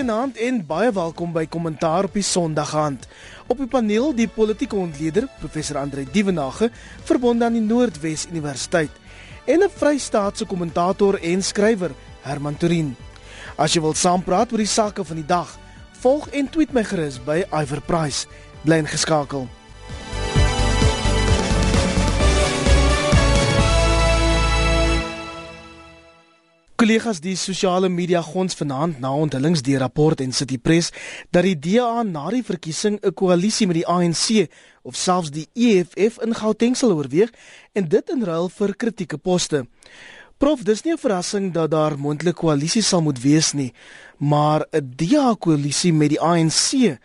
Goeienaand en baie welkom by Kommentaar op die Sondagaand. Op die paneel die politieke ontleder professor Andre Dievenage verbonde aan die Noordwes Universiteit en 'n Vrystaatse kommentator en skrywer Herman Turin. As jy wil saampraat oor die sake van die dag, volg en tweet my gerus by Iver Price. Bly ingeskakel. Kollegas, die sosiale media gons vanaand na onthullings deur rapport en City Press dat die DA na die verkiesing 'n koalisie met die ANC of selfs die EFF in Gauteng sal oorweeg en dit in ruil vir kritieke poste. Prof, dis nie 'n verrassing dat daar moontlik koalisie sal moet wees nie, maar 'n DA koalisie met die ANC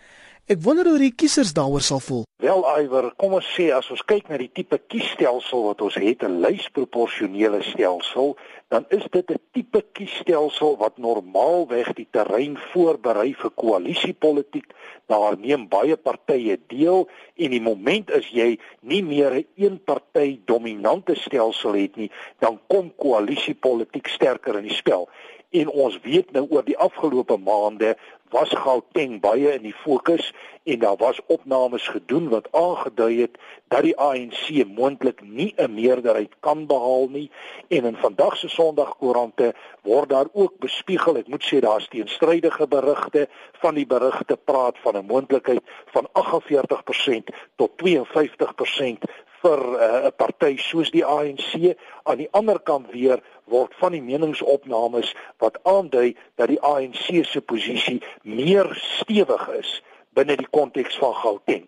Ek wonder hoe die kiesers daaroor sal voel. Wel Iwer, kom ons sê as ons kyk na die tipe kiesstelsel wat ons het, 'n lysproporsionele stelsel, dan is dit 'n tipe kiesstelsel wat normaalweg die terrein voorberei vir koalisiepolitiek. Daar neem baie partye deel en die moment is jy nie meer 'n een party dominante stelsel het nie, dan kom koalisiepolitiek sterker in die spel en ons weet nou oor die afgelope maande was Gauteng baie in die fokus en daar was opnames gedoen wat aangedui het dat die ANC moontlik nie 'n meerderheid kan behaal nie. En in vandag se Sondagkoerante word daar ook bespiegel ek moet sê daar's teenstrydige berigte. Van die berigte praat van 'n moontlikheid van 48% tot 52% vir eh, 'n uh, party soos die ANC aan die ander kant weer word van die meningsopnames wat aandui dat die ANC se posisie meer stewig is binne die konteks van Gauteng.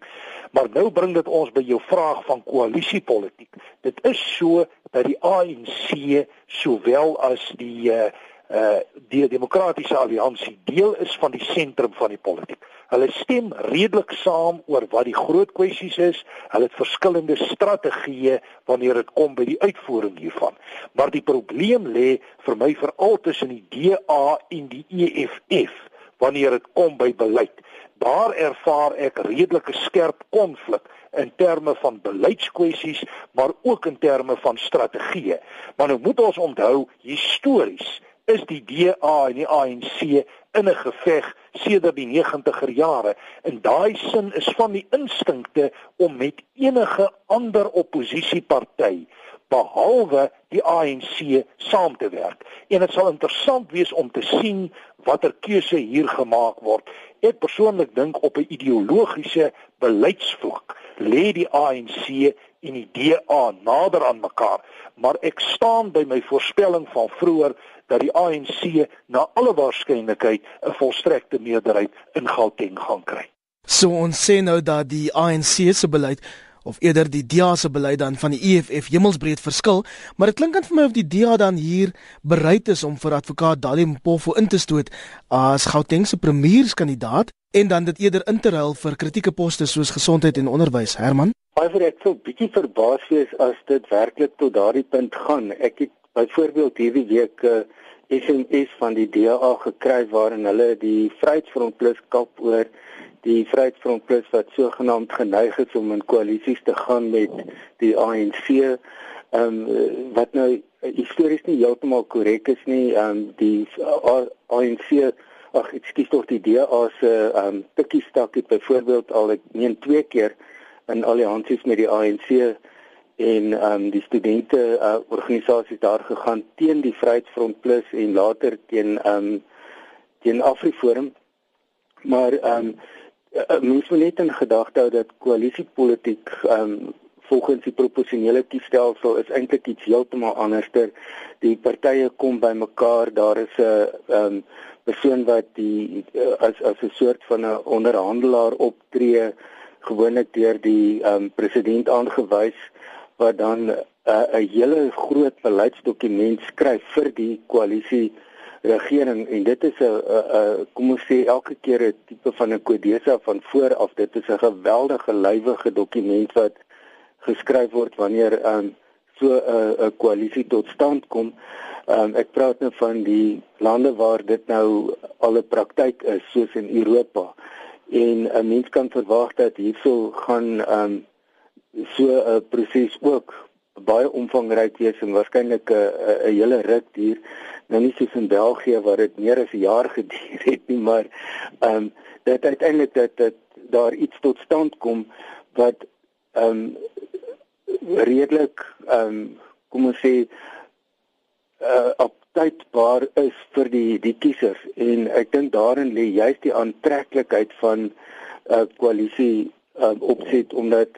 Maar nou bring dit ons by jou vraag van koalisiepolitiek. Dit is so dat die ANC sowel as die uh, uh die demokratiese alliansie deel is van die sentrum van die politiek. Hulle stem redelik saam oor wat die groot kwessies is. Hulle het verskillende strategieë wanneer dit kom by die uitvoering hiervan. Maar die probleem lê vir my veral tussen die DA en die EFF wanneer dit kom by beleid. Daar ervaar ek redelike skerp konflik in terme van beleidskwessies, maar ook in terme van strategieë. Maar nou moet ons onthou histories is die DA en die ANC in 'n geveg sedert die 90er jare. In daai sin is van die instinkte om met enige ander oppositieparty behalwe die ANC saam te werk. En dit sal interessant wees om te sien watter keuse hier gemaak word. Ek persoonlik dink op 'n ideologiese beleidsvlak lê die ANC en die DA nader aan mekaar, maar ek staan by my voorspelling van vroeër dat die ANC na alle waarskynlikheid 'n volstrekte meerderheid in Gauteng gaan kry. So ons sê nou dat die ANC se beleid of eerder die DA se beleid dan van die EFF hemelsbreed verskil, maar dit klink aan vir my of die DA dan hier bereid is om vir advokaat Dali Mpofu in te stoot as Gauteng se premierskandidaat en dan dit eerder in te ruil vir kritieke poste soos gesondheid en onderwys. Herman Baie vir ek sou bietjie verbaas wees as dit werklik tot daardie punt gaan. Ek het byvoorbeeld hierdie week 'n uh, eh, SMS van die DA gekry waarin hulle die Vryheidsfront Plus kap oor die Vryheidsfront Plus wat sogenaamd geneig is om in koalisies te gaan met die ANC. Ehm um, wat nou histories nie heeltemal korrek is nie. Ehm um, die ANC ag ekskuus tog die DA se ehm um, tikkie stak het byvoorbeeld al ek meen twee keer in alliansies met die ANC en ehm um, die studente uh, organisasies daar gegaan teen die Vryheidsfront Plus en later teen ehm um, teen Afriforum. Maar ehm um, mens moet net in gedagte hou dat koalisiepolitiek ehm um, volgens die proporsionele kiesstelsel is eintlik iets heeltemal anderster. Die partye kom bymekaar, daar is 'n ehm um, persoon wat die as as 'n soort van 'n onderhandelaar optree gewoonlik deur die ehm um, president aangewys wat dan 'n uh, 'n hele groot beleidsdokument skryf vir die koalisie regering. En dit is 'n kom ons sê elke keer 'n tipe van 'n kodesa van voor af. Dit is 'n geweldige lywige dokument wat geskryf word wanneer um, so 'n 'n koalisie tot stand kom. Um, ek praat nou van die lande waar dit nou al 'n praktyk is soos in Europa. En 'n mens kan verwag dat hierso gaan um, so 'n proses ook baie omvangryk wees en waarskynlik 'n 'n hele ruk duur. nou nie soos in België waar dit meer as 'n jaar geduur het nie, maar ehm um, dat uiteindelik dat dit daar iets tot stand kom wat ehm um, redelik ehm um, kom ons sê uh optydbaar is vir die die kiesers en ek dink daarin lê juist die aantreklikheid van 'n uh, koalisie uh, opset omdat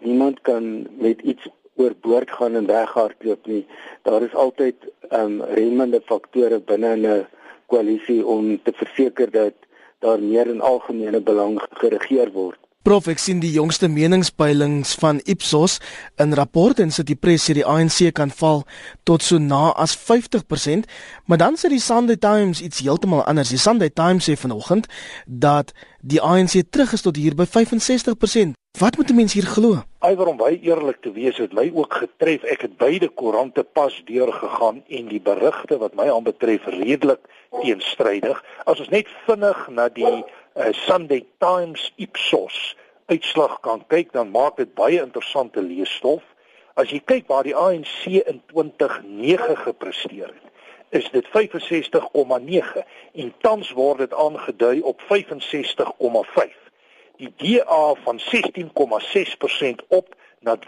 niemand kan met iets oorboord gaan en weghardloop nie. Daar is altyd ehm um, remmende faktore binne 'n koalisie om te verseker dat daar meer in algemene belang geregeer word. Prof ek sien die jongste meningspeilings van Ipsos in rapport en sit die pres sê die ANC kan val tot so na as 50%, maar dan sê die Sunday Times iets heeltemal anders. Die Sunday Times sê vanoggend dat die ANC terug is tot hier by 65%. Wat moet 'n mens hier glo? Iwer om baie eerlik te wees, het my ook getref. Ek het beide koerante pas deurgegaan en die berigte wat my aanbetref redelik teenstrydig. As ons net vinnig na die uh, Sunday Times Ipsos uitslag kan kyk, dan maak dit baie interessante leesstof. As jy kyk waar die ANC in 2009 gepresteer het, is dit 65,9 en tans word dit aangedui op 65,5. Die DA van 16,6% op na 23,1%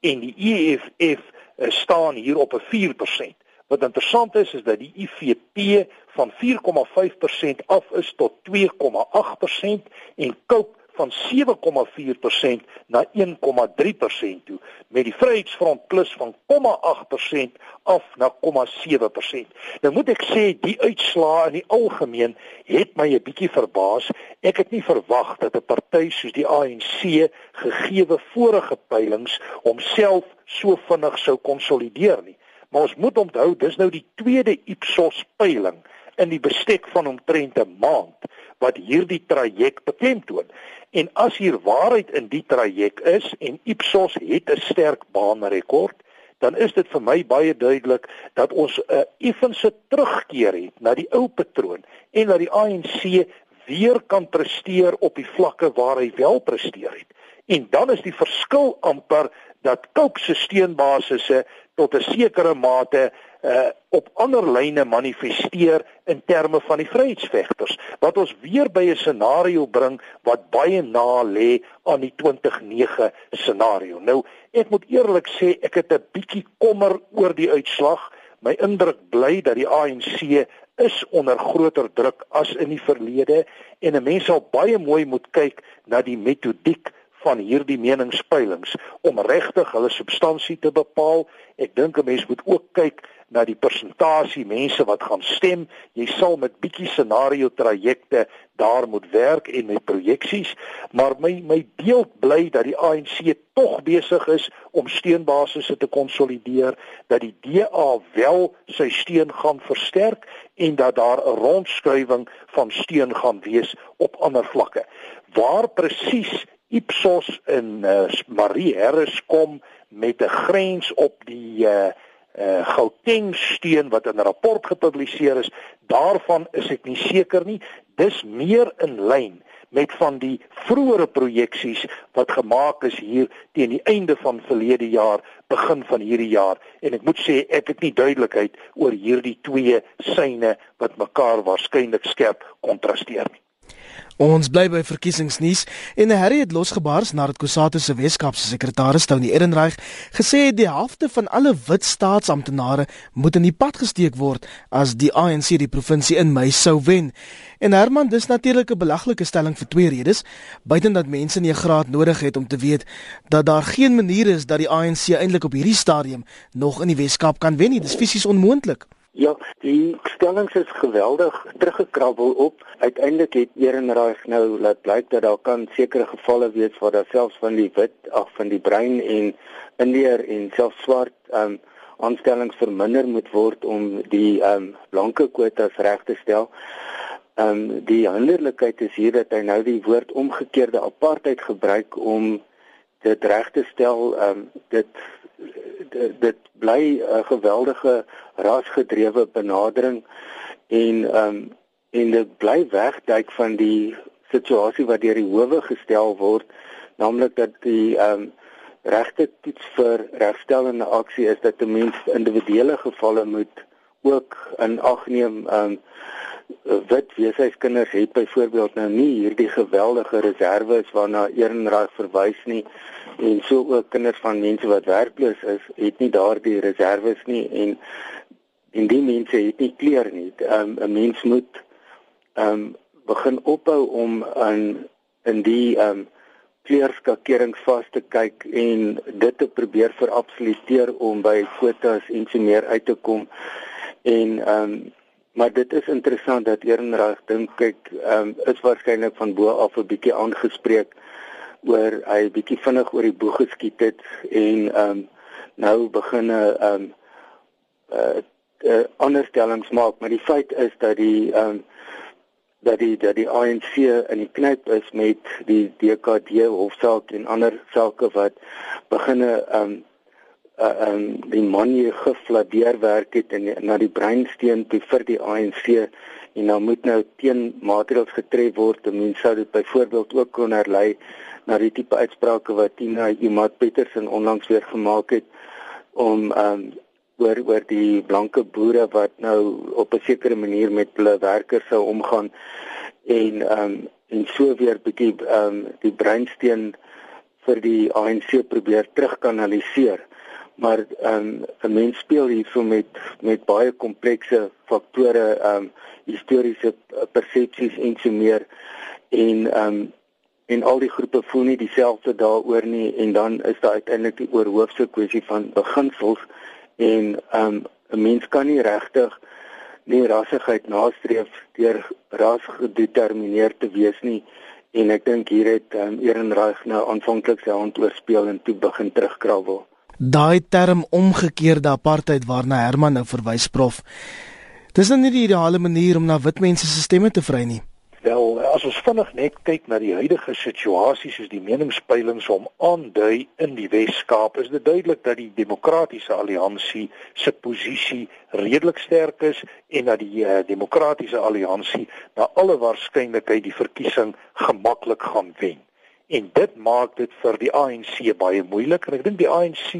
en die EFF uh, staan hier op 'n 4%. Wat interessant is is dat die IFP van 4,5% af is tot 2,8% en Cope van 7,4% na 1,3% toe met die Vryheidsfront Plus van 0,8% af na 0,7%. Nou moet ek sê die uitslae in die algemeen het my 'n bietjie verbaas. Ek het nie verwag dat 'n party soos die ANC gegeewe vorige peilings homself so vinnig sou konsolideer nie. Maar ons moet onthou dis nou die tweede Ipsos peiling in die bestek van omtrent 'n maand wat hierdie traject beklemtoon. En as hier waarheid in die traject is en Ipsos het 'n sterk baanrekord, dan is dit vir my baie duidelik dat ons 'n effense terugkeer het na die ou patroon en dat die ANC weer kan presteer op die vlakke waar hy wel presteer het. En dan is die verskil amper dat Coke se steunbasisse tot 'n sekere mate uh op ander lyne manifesteer in terme van die vryheidsvegters wat ons weer by 'n scenario bring wat baie na lê aan die 209 scenario. Nou, ek moet eerlik sê ek het 'n bietjie kommer oor die uitslag. My indruk bly dat die ANC is onder groter druk as in die verlede en 'n mens sal baie mooi moet kyk na die metodiek van hierdie meningspeilings om regtig hulle substansie te bepaal. Ek dink 'n mens moet ook kyk na die persentasie mense wat gaan stem. Jy sal met bietjie scenario trajecte daar moet werk en met projeksies, maar my my beeld bly dat die ANC tog besig is om steunbasisse te konsolideer, dat die DA wel sy steun gaan versterk en dat daar 'n rondskuiving van steun gaan wees op ander vlakke. Waar presies Ipsos in uh, Marie Harris kom met 'n grens op die uh, uh Gauteng steen wat in 'n rapport gepubliseer is, daarvan is ek nie seker nie. Dis meer in lyn met van die vroeëre projeksies wat gemaak is hier teen die einde van verlede jaar, begin van hierdie jaar en ek moet sê ek het nie duidelikheid oor hierdie twee syne wat mekaar waarskynlik skerp kontrasteer nie. Ons bly by verkiesingsnuus en Harry het losgebars nadat Kusatu se Weskaapse sekretaris Tony Ehrenreich gesê het die helfte van alle wit staatsamptenare moet in die pad gesteek word as die ANC die provinsie in Mei sou wen. En Herman, dis natuurlik 'n belaglike stelling vir twee redes, buiten dat mense nie 'n graad nodig het om te weet dat daar geen manier is dat die ANC eintlik op hierdie stadium nog in die Weskaap kan wen nie. Dis fisies onmoontlik. Ja, die stellings is geweldig teruggekrabbel op. Uiteindelik het Ehrenreich nou laat blyk dat daar kan sekere gevalle wees waar daar selfs van die wit af van die bruin en indier en selfs swart um aanstellings verminder moet word om die um blanke kwotas reg te stel. Um die handelikheid is hier dat hy nou die woord omgekeerde apartheid gebruik om dit reg te stel. Um dit dit, dit bly 'n geweldige rasgedrewe benadering en ehm um, en dit bly wegduik van die situasie wat deur die howe gestel word naamlik dat die ehm um, regte toets vir regstellende aksie is dat 'n mens individuele gevalle moet ook in ag neem um wit weeshuiskinders het byvoorbeeld nou nie hierdie geweldige reserves waarna Ehrenraad verwys nie en so ook kinders van mense wat werkloos is het nie daardie reserves nie en en die mense het nie kleer nie. Um, 'n mens moet um begin ophou om aan in die um kleurskakerings vas te kyk en dit te probeer verabsoluteer om by kwotas en so meer uit te kom. En um Maar dit is interessant dat Ehrenreich dink ek um, is waarskynlik van bo af 'n bietjie aangespreek oor hy bietjie vinnig oor die boeg geskiet het en um, nou begin 'n um, uh, uh, onderstellings maak, maar die feit is dat die um, dat die dat die ANC in die knyp is met die DKD hofsaak en ander sake wat beginne um, uh um die manie gefladeer werk het en na die breinsteen toe vir die ANC en dan moet nou teen maatreëls getref word. Mense sou dit byvoorbeeld ook kon herlei na die tipe uitsprake wat Tina Imat Petersen onlangs weer gemaak het om um oor oor die blanke boere wat nou op 'n sekere manier met hulle werkers sou omgaan en um en so weer bietjie um die breinsteen vir die ANC probeer terugkanaliseer. Maar ehm um, 'n mens speel hierso met met baie komplekse faktore ehm um, historiese persepsies en so meer en ehm um, en al die groepe voel nie dieselfde daaroor nie en dan is daar uiteindelik die oorhoofse kwessie van beginsels en ehm um, 'n mens kan nie regtig nie rassigheid nastreef deur ras gedetermineer te wees nie en ek dink hier het um, Ehrenreich nou aanvanklik sy hand oorspeel en toe begin terugkrabbel daai term omgekeerde apartheid waarna Herman nou verwys prof. Dis nou nie die ideale manier om na wit mense se stemme te vry nie. Wel, as ons vinnig net kyk na die huidige situasie soos die meningspeilings om aandui in die Wes-Kaap, is dit duidelik dat die demokratiese alliansie se posisie redelik sterk is en dat die uh, demokratiese alliansie na alle waarskynlikheid die verkiesing gemaklik gaan wen. En dit maak dit vir die ANC baie moeilik en ek dink die ANC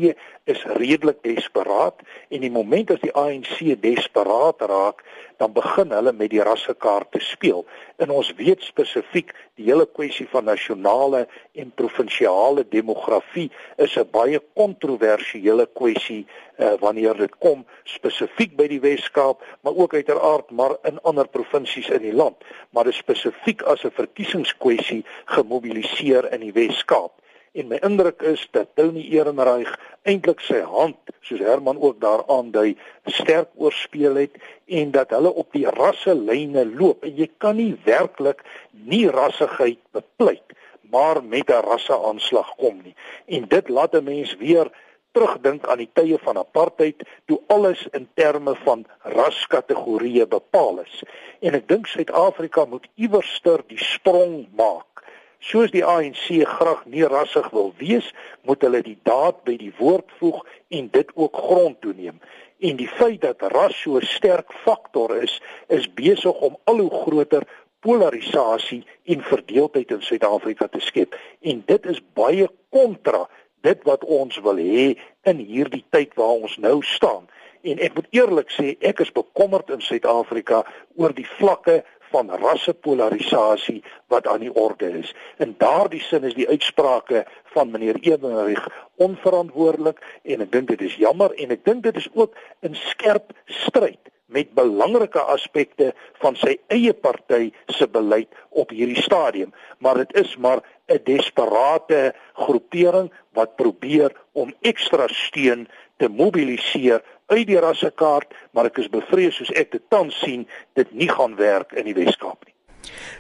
is redelik desperaat en die oomblik as die ANC desperaat raak dan begin hulle met die rassekaart te speel. En ons weet spesifiek die hele kwessie van nasionale en provinsiale demografie is 'n baie kontroversiële kwessie uh, wanneer dit kom spesifiek by die Wes-Kaap, maar ook uiteraard maar in ander provinsies in die land. Maar dit spesifiek as 'n verkiesingskwessie gemobiliseer in die Wes-Kaap. En my indruk is dat Tony Ehrenreich eintlik sy hand, soos Herman ook daar aandui, sterk oorspeel het en dat hulle op die rasselyne loop. En jy kan nie werklik nie rassigheid bepleit maar met 'n rasseaanslag kom nie. En dit laat 'n mens weer terugdink aan die tye van apartheid toe alles in terme van raskategorieë bepaal is. En ek dink Suid-Afrika moet iewerster die sprong maak Soos die ANC graag nie rassig wil wees, moet hulle die daad by die woord voeg en dit ook grond toeneem. En die feit dat ras so 'n sterk faktor is, is besig om al hoe groter polarisasie en verdeeldheid in Suid-Afrika te skep. En dit is baie kontra dit wat ons wil hê in hierdie tyd waar ons nou staan. En ek moet eerlik sê, ek is bekommerd in Suid-Afrika oor die vlakke van rassepolarisasie wat aan die orde is. In daardie sin is die uitsprake van meneer Edenrich onverantwoordelik en ek dink dit is jammer en ek dink dit is ook in skerp stryd met belangrike aspekte van sy eie party se beleid op hierdie stadium, maar dit is maar 'n desperate groepering wat probeer om ekstra steun te mobiliseer uit die rassekaart, maar ek is bevrees soos ek dit tans sien, dit nie gaan werk in die Weskaap nie.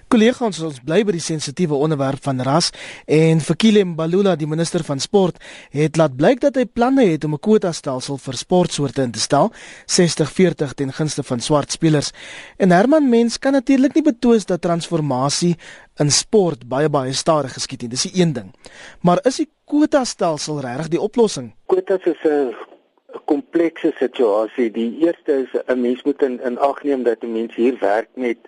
Kollegas, ons bly by die sensitiewe onderwerp van ras en Fikile Mbalula, die minister van sport, het laat blyk dat hy planne het om 'n kwota stelsel vir sportsoorte in te stel, 60-40 ten gunste van swart spelers. En Herman Mens kan natuurlik nie betwis dat transformasie in sport baie baie stadig geskied het. Dis die een ding. Maar is die kwota stelsel regtig die oplossing? Kwotas is 'n komplekse situasie. Die eerste is 'n mens moet in, in ag neem dat 'n mens hier werk met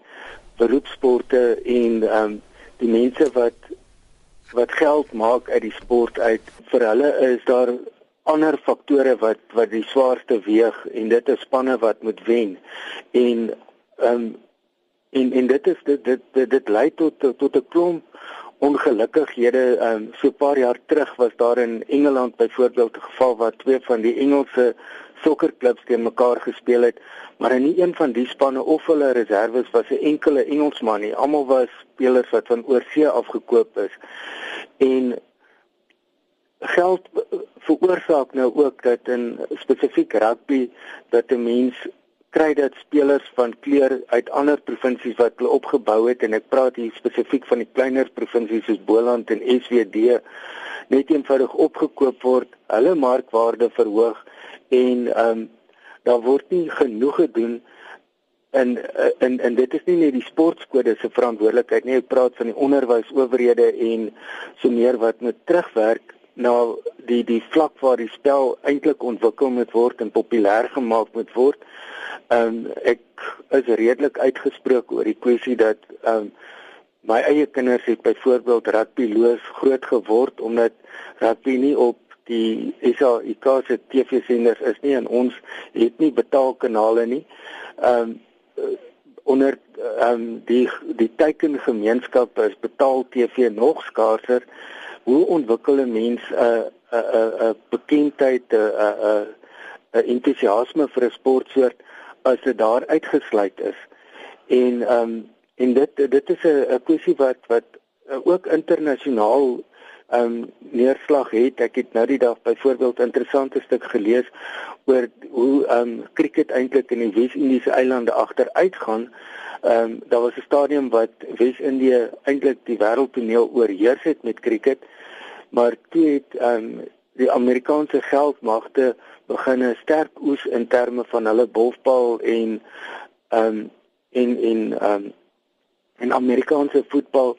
beroepsporte en ehm um, die mense wat wat geld maak uit die sport uit. Vir hulle is daar ander faktore wat wat die swaarste weeg en dit is spanne wat moet wen. En ehm um, en en dit is dit dit dit, dit lei tot tot 'n klomp ongelukkighede. Ehm um, so 'n paar jaar terug was daar in Engeland byvoorbeeld 'n geval waar twee van die Engelse sokkerklubs teen mekaar gespeel het, maar in nie een van die spanne of hulle reserves was 'n enkele Engelsman nie. Almal was spelers wat van oorsee afgekoop is. En geld veroorsaak nou ook dat in spesifiek rugby dat 'n mens kry dat spelers van kleur uit ander provinsies wat hulle opgebou het en ek praat hier spesifiek van die kleiner provinsies soos Boland en SWD net eenvoudig opgekoop word, hulle markwaarde verhoog en ehm um, daar word nie genoeg gedoen en en en dit is nie net die sportkode se verantwoordelikheid nie, ek praat van die onderwysowerhede en so meer wat moet terugwerk na die die vlak waar die spel eintlik ontwikkel moet word en populêr gemaak moet word. Ehm um, ek is redelik uitgesproke oor die kwessie dat ehm um, my eie kinders het byvoorbeeld rugby loos groot geword omdat rugby nie op die SAIK se TV-senders is nie en ons het nie betaalkanale nie. Ehm um, onder ehm um, die die teikengemeenskap is betaal TV nog skaarser. Hoe ontwikkel 'n mens 'n 'n 'n bekendheid 'n 'n 'n entoesiasme vir 'n sportsoort as dit daar uitgesluit is? En ehm um, en dit dit is 'n kwessie wat wat ook internasionaal um, neerslag het. Ek het nou die dag byvoorbeeld 'n interessante stuk gelees oor hoe ehm um, cricket eintlik in die Wes-Indiese eilande agteruit gaan. Ehm um, daar was 'n stadium wat Wes-Indië eintlik die wêreldtoneel oorheers het met cricket, maar toe het ehm um, die Amerikaanse geldmagte begin 'n sterk oes in terme van hulle golfbal en ehm um, en en ehm um, en Amerikaanse voetbal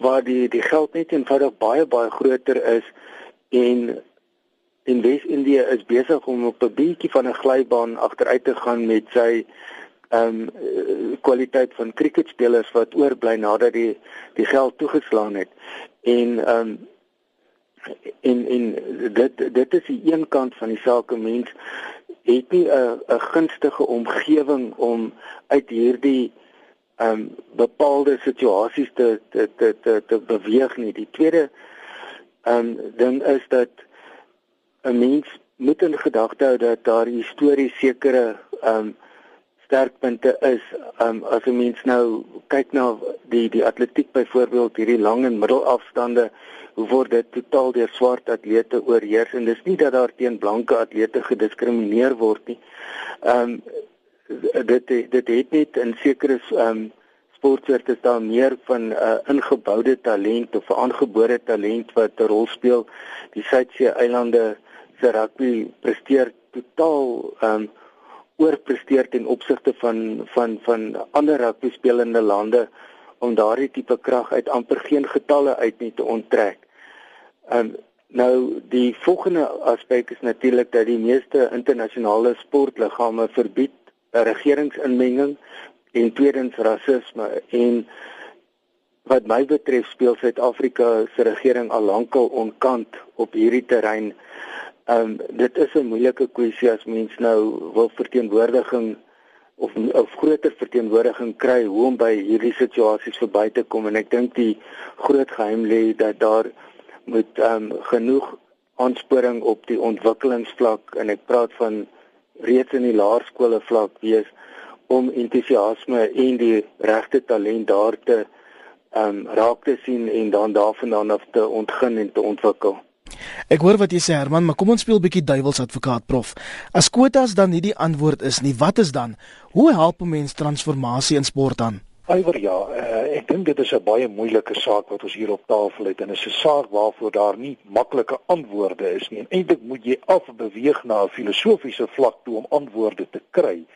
waar die die geld net eenvoudig baie baie groter is en en Wes-Indië is besig om op 'n bietjie van 'n glybaan agteruit te gaan met sy ehm um, kwaliteit van cricketspelers wat oorbly nadat die die geld toegeslaan het. En ehm um, en en dit dit is die een kant van die saak mens het nie 'n 'n gunstige omgewing om uit hierdie um bepaalde situasies te te te te, te beweeg nie. Die tweede um ding is dat 'n mens moet in gedagte hou dat daar histories sekere um sterkpunte is. Um as 'n mens nou kyk na die die atletiek byvoorbeeld, hierdie lang en middelafstande, hoe word dit totaal deur swart atlete oorheers en dis nie dat daar teen blanke atlete gediskrimineer word nie. Um dit dit het net in sekere um sportsoorte is daar meer van 'n uh, ingeboude talent of 'n aangebore talent wat 'n rol speel. Die Suidsee eilande se rugby presteer totaal um oorpresteer ten opsigte van van van ander rugby spelende lande om daardie tipe krag uit amper geen getalle uit nie te onttrek. Um Nou die volgende aspek is natuurlik dat die meeste internasionale sportliggame verbied regeringsinmenging en tweedens rasisme en wat my betref speel Suid-Afrika se regering al lankal onkant op hierdie terrein. Ehm um, dit is 'n moeilike kwessie as mens nou wil verteenwoordiging of 'n groter verteenwoordiging kry hoe om by hierdie situasies verby te kom en ek dink die groot geheim lê dat daar moet ehm um, genoeg aansporing op die ontwikkelingsvlak en ek praat van reeds in die laerskole vlak wees om entoesiasme en die regte talent daar te um, raak te sien en dan daarvandaan af te ontgin en te ontwikkel. Ek hoor wat jy sê Herman, maar kom ons speel 'n bietjie duiwels advokaat prof. As kwotas dan nie die antwoord is nie, wat is dan? Hoe help 'n mens transformasie in sport dan? Iwer ja, uh, ek dink dit is 'n baie moeilike saak wat ons hier op tafel het en dit is 'n saak waarvoor daar nie maklike antwoorde is nie. En eintlik moet jy afbeweeg na 'n filosofiese vlak toe om antwoorde te kry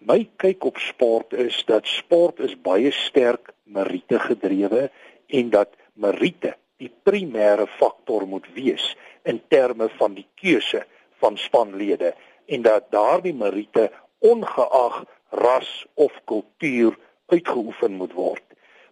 my kyk op sport is dat sport is baie sterk meriete gedrewe en dat meriete die primêre faktor moet wees in terme van die keuse van spanlede en dat daardie meriete ongeag ras of kultuur uitgeoefen moet word.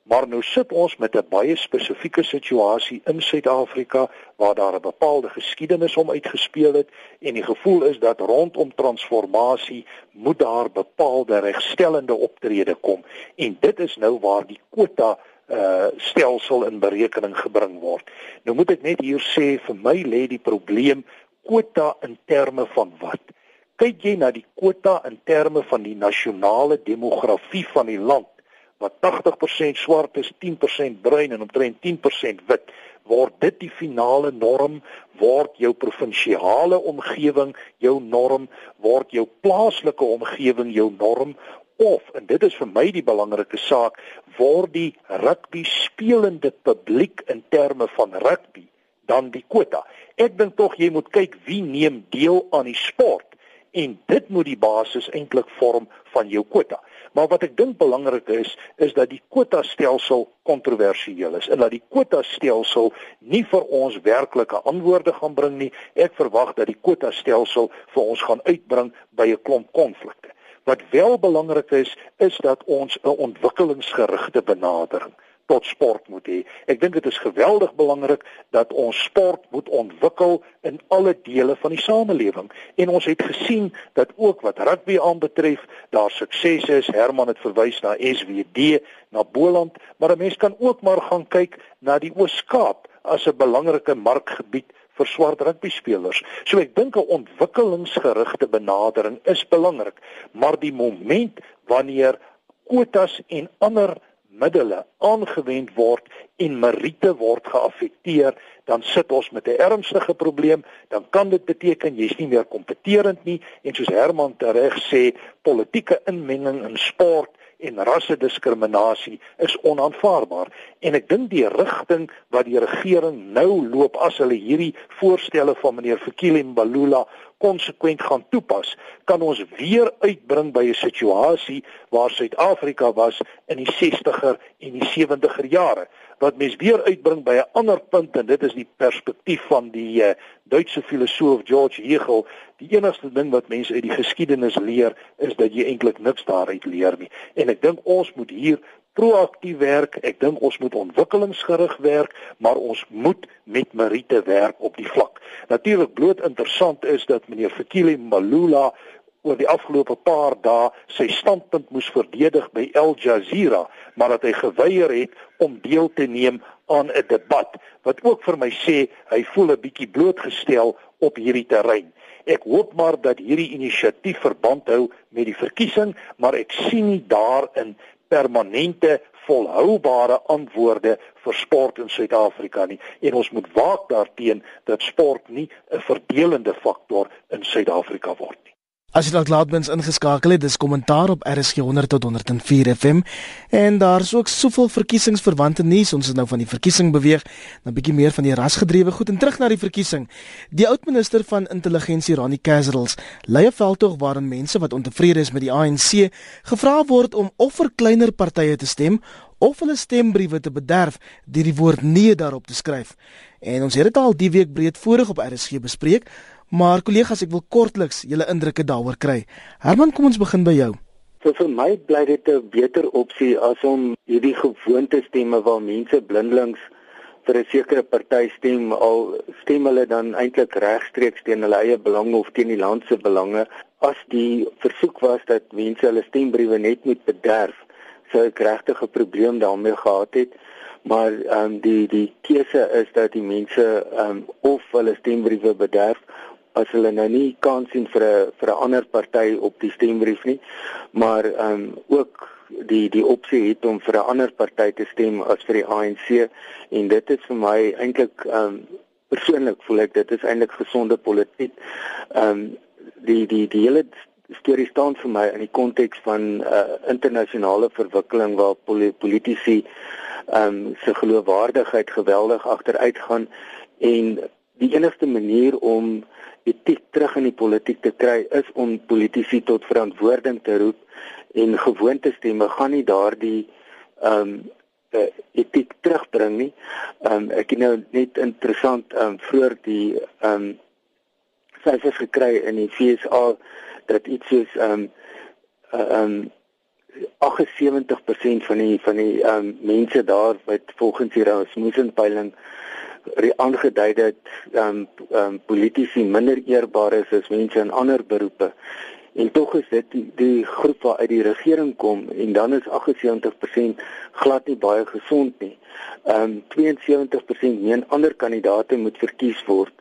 Maar nou sit ons met 'n baie spesifieke situasie in Suid-Afrika waar daar 'n bepaalde geskiedenis om uitgespeel het en die gevoel is dat rondom transformasie moet daar bepaalde regstellende optrede kom en dit is nou waar die kwota uh stelsel in berekening gebring word. Nou moet ek net hier sê vir my lê die probleem kwota in terme van wat? Kyk jy na die kwota in terme van die nasionale demografie van die land wat 80% swart is, 10% bruin en omtrent 10% wit, word dit die finale norm, word jou provinsiale omgewing jou norm, word jou plaaslike omgewing jou norm of en dit is vir my die belangrike saak, word die rugby spelende publiek in terme van rugby dan die kwota. Ek dink tog jy moet kyk wie neem deel aan die sport en dit moet die basis eintlik vorm van jou kwota. Maar wat ek dink belangrik is, is dat die kwota stelsel kontroversieel is en dat die kwota stelsel nie vir ons werklike antwoorde gaan bring nie. Ek verwag dat die kwota stelsel vir ons gaan uitbring by 'n klomp konflikte. Wat wel belangrik is, is dat ons 'n ontwikkelingsgerigte benadering tot sport moet hê. Ek dink dit is geweldig belangrik dat ons sport moet ontwikkel in alle dele van die samelewing. En ons het gesien dat ook wat rugby aanbetref, daar suksese is. Herman het verwys na SWD, na Boland, maar 'n mens kan ook maar gaan kyk na die Oos-Kaap as 'n belangrike markgebied vir swart rugby spelers. So ek dink 'n ontwikkelingsgerigte benadering is belangrik, maar die moment wanneer kwotas en ander middele aangewend word en meriete word geaffekteer, dan sit ons met 'n ernstige probleem. Dan kan dit beteken jy's nie meer kompeterend nie en soos Herman tereg sê, politieke inmenging in sport en rassediskriminasie is onaanvaarbaar en ek dink die rigting wat die regering nou loop as hulle hierdie voorstelle van meneer Fikile Mbalula konsekwent gaan toepas, kan ons weer uitbring by 'n situasie waar Suid-Afrika was in die 60er en die 70er jare wat mens weer uitbring by 'n ander punt en dit is die perspektief van die uh, Duitse filosoof George Hegel. Die enigste ding wat mense uit die geskiedenis leer is dat jy eintlik niks daaruit leer nie. En ek dink ons moet hier proaktief werk. Ek dink ons moet ontwikkelingsgerig werk, maar ons moet met meriete werk op die vlak. Natuurlik bloot interessant is dat meneer Fikile Malula oor die afgelope paar dae sy standpunt moes verdedig by Al Jazeera, maar dat hy geweier het om deel te neem aan 'n debat wat ook vir my sê hy voel 'n bietjie blootgestel op hierdie terrein. Ek hoop maar dat hierdie inisiatief verband hou met die verkiesing, maar ek sien nie daarin permanente volhoubare antwoorde vir sport in Suid-Afrika nie en ons moet waak daarteenoor dat sport nie 'n verdelende faktor in Suid-Afrika word nie. As jy dalk laatmens ingeskakel het, dis kommentaar op RSG 100 tot 104 FM en daar's ook soveel verkiesingsverwante nuus. Ons is nou van die verkiesing beweeg na 'n bietjie meer van die rasgedrewe goed en terug na die verkiesing. Die oud-minister van intelligensie, Rani Kazerls, lei 'n veldtog waarin mense wat ontevrede is met die ANC gevra word om of vir kleiner partye te stem of hulle stembriewe te bederf deur die woord nee daarop te skryf. En ons het dit al die week breedvoerig op RSG bespreek. Maar kollegas, ek wil kortliks julle indrukke daaroor kry. Herman, kom ons begin by jou. So vir my bly dit 'n beter opsie as om hierdie gewoonte stemme waar mense blindelings vir 'n sekere party stem al stem hulle dan eintlik regstreeks teen hulle eie belange of teen die land se belange as die versoek was dat mense hulle stembriewe net moet bederf sou ek regtig 'n probleem daarmee gehad het maar ehm um, die die keuse is dat die mense ehm um, of hulle stembriewe bederf as hulle nou nie kans sien vir 'n vir 'n ander party op die stembrief nie, maar ehm um, ook die die opsie het om vir 'n ander party te stem as vir die ANC en dit is vir my eintlik ehm um, persoonlik voel ek dit is eintlik gesonde politiek. Ehm um, die die die hele storie staan vir my in die konteks van 'n uh, internasionale verwikkeling waar politici ehm um, se geloofwaardigheid geweldig agteruit gaan en die enigste manier om etiek terug in die politiek te kry is om politici tot verantwoording te roep en gewoontestemme gaan nie daardie ehm um, uh, etiek terugbring nie. Ehm um, ek het nou net interessant ehm um, vroeër die ehm um, syfers gekry in die FSA dat iets soos ehm um, ehm um, 78% van die van die ehm um, mense daar wat volgens die Rasmussen peiling aangedui dat ehm um, um, politici minder eerbaar is as mense in ander beroepe. En tog is dit die, die groep wat uit die regering kom en dan is 78% glad nie baie gesond nie. Ehm um, 72% meen ander kandidaate moet verkies word.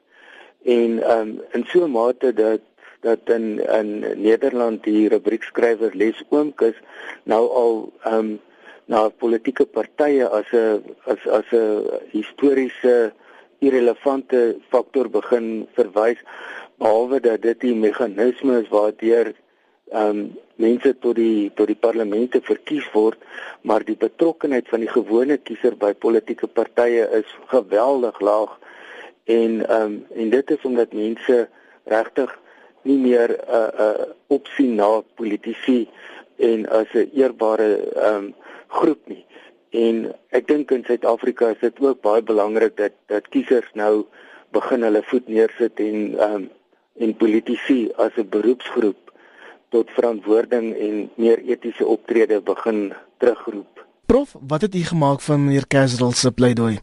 En ehm um, in so 'n mate dat dat in in Nederland die rubriekskrywer Les Oomkus nou al ehm um, na politieke partye as 'n as as 'n historiese irrelevante faktor begin verwys behalwe dat dit die meganisme is waardeur ehm um, mense tot die tot die parlemente verkies word maar die betrokkenheid van die gewone kiezer by politieke partye is geweldig laag. En ehm um, en dit is omdat mense regtig nie meer 'n uh, 'n uh, opsien na politici en as 'n eerbare ehm um, groep nie. En ek dink in Suid-Afrika is dit ook baie belangrik dat dat kiesers nou begin hulle voet neersit en ehm um, en politici as 'n beroepsgroep tot verantwoording en meer etiese optrede begin terugroep. Prof, wat het u gemaak van meneer Casual se pleidooi?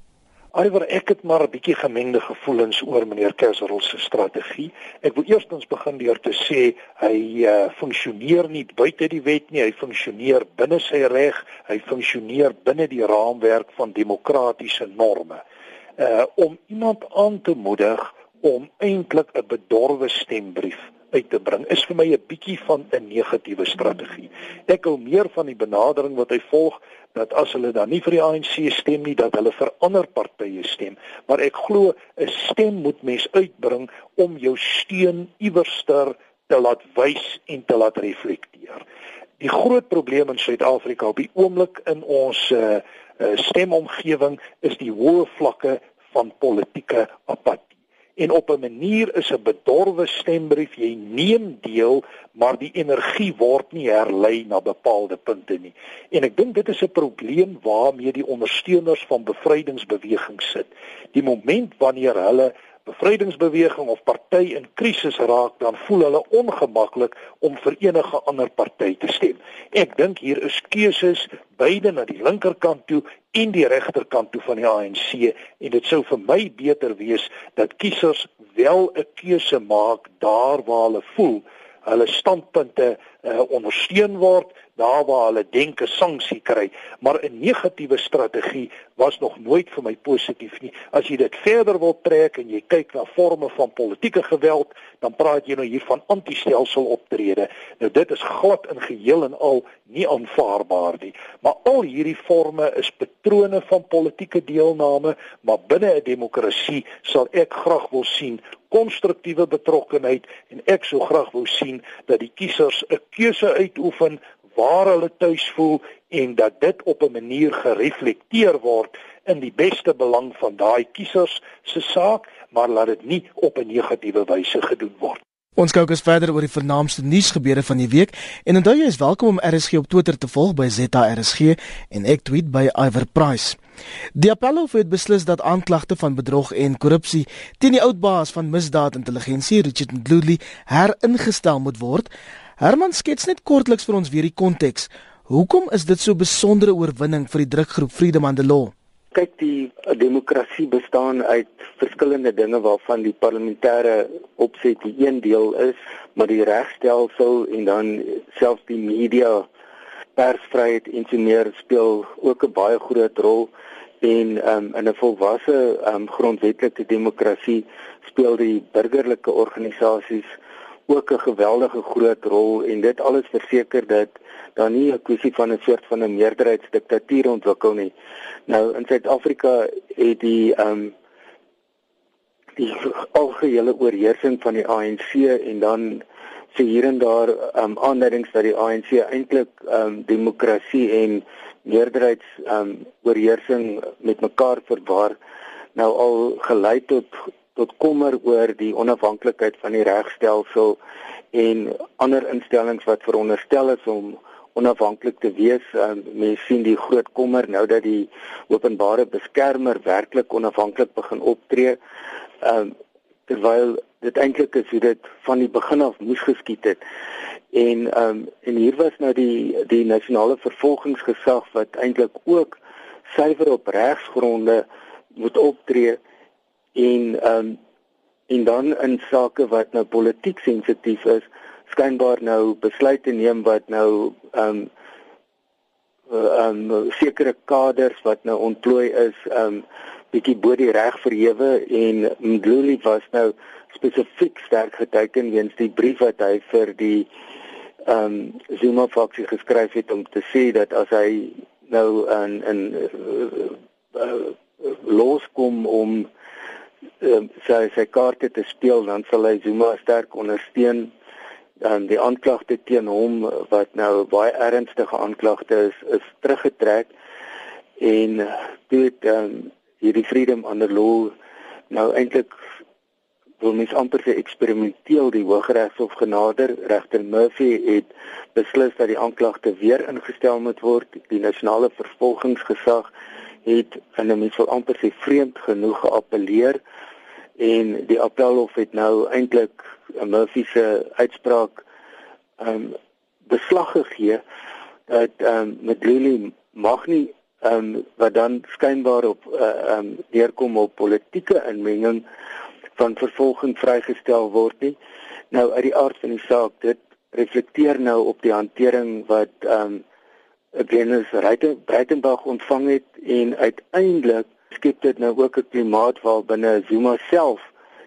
Alhoewel ek het maar 'n bietjie gemengde gevoelens oor meneer Kerserol se strategie. Ek wil eerstens begin deur te sê hy uh, funksioneer nie buite die wet nie, hy funksioneer binne sy reg, hy funksioneer binne die raamwerk van demokratiese norme. Uh om iemand aan te moedig om eintlik 'n bedorwe stembrief uit te bring is vir my 'n bietjie van 'n negatiewe strategie. Ek hou meer van die benadering wat hy volg dat as hulle dan nie vir die ANC stem nie dat hulle vir ander partye stem, maar ek glo 'n stem moet mens uitbring om jou steun iewerster te laat wys en te laat reflekteer. Die groot probleem in Suid-Afrika op die oomblik in ons uh, uh, stemomgewing is die hoë vlakke van politieke apatie en op 'n manier is 'n bedorwe stembrief jy neem deel maar die energie word nie herlei na bepaalde punte nie. En ek dink dit is 'n probleem waarmee die ondersteuners van bevrydingsbewegings sit. Die moment wanneer hulle bevrydingsbeweging of party in krisis raak, dan voel hulle ongemaklik om vir enige ander party te stem. Ek dink hier is keuses beide na die linkerkant toe en die regterkant toe van die ANC en dit sou vir my beter wees dat kiesers wel 'n keuse maak daar waar hulle voel hulle standpunte uh, ondersteun word daar waar hulle denke sanksie kry, maar 'n negatiewe strategie was nog nooit vir my positief nie. As jy dit verder wil trek en jy kyk na forme van politieke geweld, dan praat jy nou hier van anti-stelsel optrede. Nou dit is glad in geheel en al nie aanvaarbaar nie. Maar al hierdie forme is patrone van politieke deelname, maar binne 'n demokrasie sal ek graag wil sien konstruktiewe betrokkenheid en ek sou graag wou sien dat die kiesers 'n keuse uitoefen waar hulle tuis voel en dat dit op 'n manier gereflekteer word in die beste belang van daai kiesers se saak, maar laat dit nie op 'n negatiewe wyse gedoen word. Ons kyk ons verder oor die vernaamste nuusgebeure van die week en onthou jy is welkom om RSG op Twitter te volg by ZARSG en ek tweet by Iver Price. Die Appelhof het beslis dat aanklagte van bedrog en korrupsie teen die oud baas van misdaadintelligensie Richard Mdluli heringestel moet word. Herman skets net kortliks vir ons weer die konteks. Hoekom is dit so besondere oorwinning vir die drukgroep Freedom and the Law? Kyk, die demokrasie bestaan uit verskillende dinge waarvan die parlementêre opset die een deel is, maar die regstelsel en dan selfs die media, persvryheid en so meer speel ook 'n baie groot rol en um, in 'n volwasse um, grondwetlike demokrasie speel die burgerlike organisasies ook 'n geweldige groot rol en dit alles verseker dat daar nie 'n kwessie van 'n soort van 'n meerderheidsdiktatuur ontwikkel nie. Nou in Suid-Afrika het die ehm um, die algehele oorheersing van die ANC en dan sê hier en daar ehm um, aanduidings dat die ANC eintlik ehm um, demokrasie en meerderheids ehm um, oorheersing met mekaar verwar nou al gelei tot tot kommer oor die onafhanklikheid van die regstelsel en ander instellings wat veronderstel is om onafhanklik te wees. Um, Mense sien die groot kommer nou dat die openbare beskermer werklik onafhanklik begin optree. Um terwyl dit eintlik is hoe dit van die begin af moes geskied het. En ehm um, en hier was nou die die nasionale vervolgingsgesag wat eintlik ook suiwer op regsgronde moet optree en ehm um, en dan in sake wat nou politiek sensitief is, skynbaar nou besluite neem wat nou ehm um, ehm um, sekere kaders wat nou ontplooi is ehm um, bietjie bo die reg verhewe. En Mdluli was nou spesifiek sterk geteken weens die brief wat hy vir die ehm um, Zuma faksie geskryf het om te sê dat as hy nou in in uh, uh, loskom om uh, sy sy kaarte te speel dan sal hy Zuma sterk ondersteun. Dan die aanklagte teen hom wat nou baie ernstige aanklagte is is teruggetrek. En toe het um, hierdie freedom under law nou eintlik wil mens amper se eksperimenteel die Hooggeregshof genader. Regter Murphy het beslis dat die aanklagte weer ingestel moet word. Die nasionale vervolgingsgesag het en mens wil amper se vreemd genoeg geappeleer en die appelhof het nou eintlik Murphy se uitspraak um beslag gegee dat um met Lily mag nie um wat dan skynbaar op uh, um neerkom op politieke inmenging van vervolging vrygestel word nie. Nou uit die aard van die saak, dit reflekteer nou op die hantering wat ehm um, Agnes Breitenberg ontvang het en uiteindelik skep dit nou ook 'n klimaat waar binne Zuma self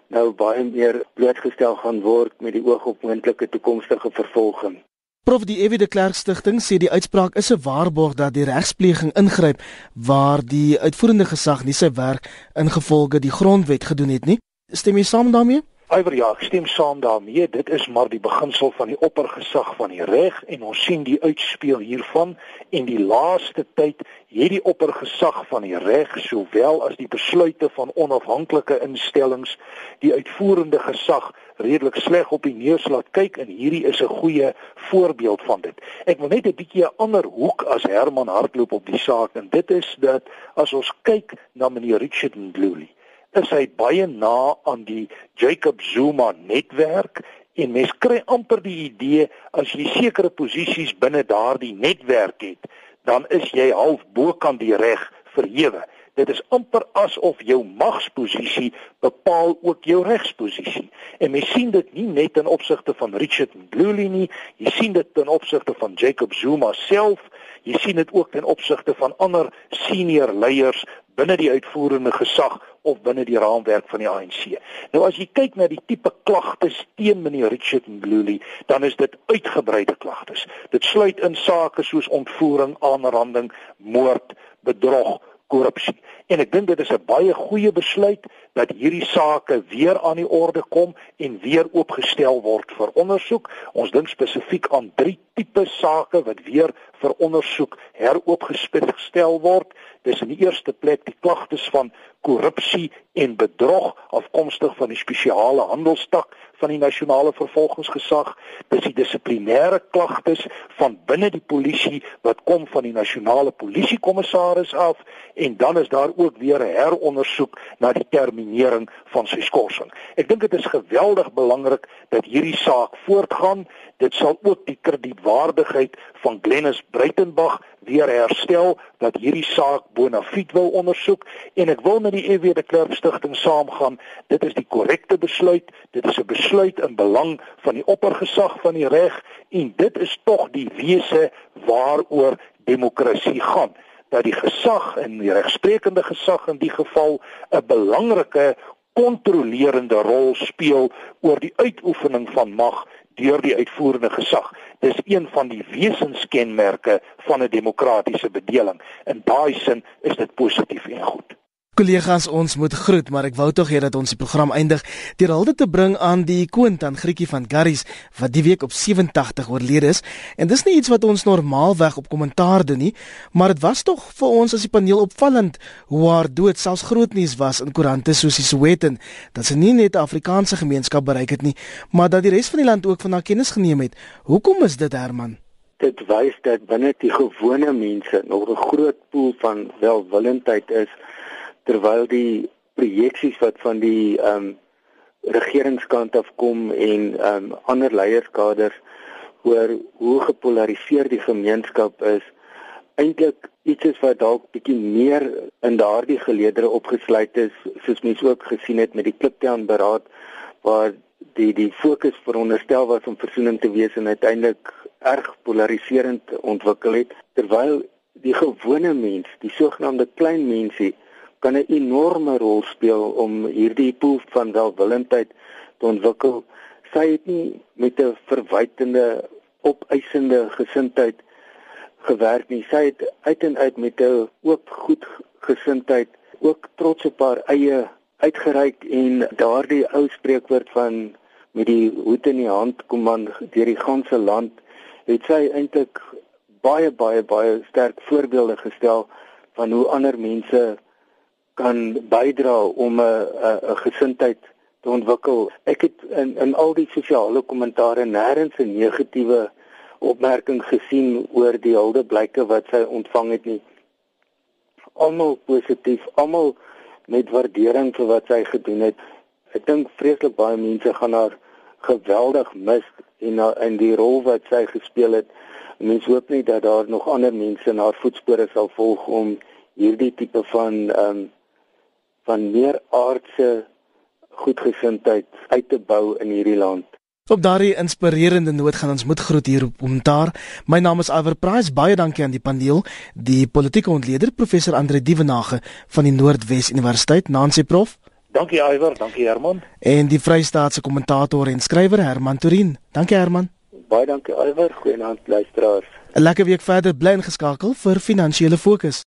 nou baie meer blootgestel gaan word met die oog op moontlike toekomstige vervolging. Prof die Evie de Klerk stigting sê die uitspraak is 'n waarborg dat die regspleging ingryp waar die uitvoerende gesag nie sy werk ingevolge die grondwet gedoen het nie. Stem jy saam daarmee? Iwer ja, ek stem saam daarmee. Dit is maar die beginsel van die oppergesag van die reg en ons sien die uitspeel hiervan en die laaste tyd hierdie oppergesag van die reg sowel as die besluite van onafhanklike instellings die uitvoerende gesag redelik sleg op die neus laat kyk en hierdie is 'n goeie voorbeeld van dit. Ek wil net 'n bietjie 'n ander hoek as Herman hardloop op die saak en dit is dat as ons kyk na meneer Richard Ndluli is hy baie na aan die Jacob Zuma netwerk en mens kry amper die idee as jy sekere posisies binne daardie netwerk het, dan is jy half bokant die reg verhewe. Dit is amper asof jou magsposisie bepaal ook jou regsposisie. En mens sien dit nie net in opsigte van Richard Mdluli nie, jy sien dit in opsigte van Jacob Zuma self, jy sien dit ook ten opsigte van ander senior leiers binne die uitvoerende gesag of binne die raamwerk van die ANC. Nou as jy kyk na die tipe klagtes teen meneer Richard Mbluli, dan is dit uitgebreide klagtes. Dit sluit in sake soos ontvoering, aanranding, moord, bedrog, korrupsie. En ek dink dit is 'n baie goeie besluit dat hierdie sake weer aan die orde kom en weer oopgestel word vir ondersoek. Ons dink spesifiek aan drie tipe sake wat weer vir ondersoek heroopgestel word. Dis in die eerste plek die klagtes van korrupsie en bedrog afkomstig van die spesiale handelstak van die nasionale vervolgingsgesag, dis die dissiplinêre klagtes van binne die polisie wat kom van die nasionale polisiekommissaris af en dan is daar ook weer 'n herondersoek na die terminering van sy skorsing. Ek dink dit is geweldig belangrik dat hierdie saak voortgaan. Dit sal ook die kredietwaardigheid van Glennis Breitenberg weer herstel dat hierdie saak bona fide wil ondersoek en ek wil met die EW de Klerk stigting saamgaan. Dit is die korrekte besluit. Dit is 'n besluit in belang van die oppergesag van die reg en dit is tog die wese waaroor demokrasie gaan dat die gesag en die regsprekende gesag in die geval 'n belangrike kontrolerende rol speel oor die uitoefening van mag deur die uitvoerende gesag. Dis een van die wesenskenmerke van 'n demokratiese bedeling. In daai sin is dit positief en goed. Kollegas, ons moet groet, maar ek wou tog hê dat ons die program eindig deur hulde te bring aan die koont aan Grietjie van Garries wat die week op 87 oorlede is. En dis nie iets wat ons normaalweg op kommentaar doen nie, maar dit was tog vir ons as die paneel opvallend hoe haar dood selfs groot nuus was in koerante soos die Sowetan dat sy nie net Afrikaanse gemeenskap bereik het nie, maar dat die res van die land ook van haar kennis geneem het. Hoekom is dit, Herman? Dit wys dat binne die gewone mense nog 'n groot pool van welwillendheid is terwyl die projeksies wat van die ehm um, regeringskant af kom en ehm um, ander leierskaders oor hoe gepolariseer die gemeenskap is eintlik iets is wat dalk bietjie meer in daardie geleedere opgesluit is soos mense ook gesien het met die Kliptown beraad waar die die fokus veronderstel was om versoening te wees en uiteindelik erg polariserend ontwikkel het terwyl die gewone mens, die sogenaamde klein mensie kan 'n enorme rol speel om hierdie pool van welwillendheid te ontwikkel. Sy het nie met 'n verwydende opeisende gesindheid gewerk nie. Sy het uit en uit met 'n oop goed gesindheid ook trots op haar eie uitgereik en daardie ou spreekwoord van met die hoed in die hand kom man deur die ganse land het sy eintlik baie baie baie sterk voorbeelde gestel van hoe ander mense kan bydra om 'n 'n gesindheid te ontwikkel. Ek het in in al die sosiale kommentare nêrens 'n negatiewe opmerking gesien oor die huldeblyke wat sy ontvang het nie. Almal positief, almal met waardering vir wat sy gedoen het. Ek dink vreeslik baie mense gaan haar geweldig mis en in die rol wat sy gespeel het. Mense hoop nie dat daar nog ander mense na haar voetspore sal volg om hierdie tipe van ehm um, van meer aardse goedgesindheid uit te bou in hierdie land. Op daardie inspirerende noot gaan ons moet groet hier op Omtaar. My naam is Iver Price. Baie dankie aan die paneel, die politieke ontleder professor Andre Dievenage van die Noordwes Universiteit, Nancy Prof. Dankie Iver, dankie Herman. En die Vrystaatse kommentator en skrywer Herman Turin. Dankie Herman. Baie dankie Iver. Goeienaand luisteraars. 'n Lekker week verder bly ingeskakel vir finansiële fokus.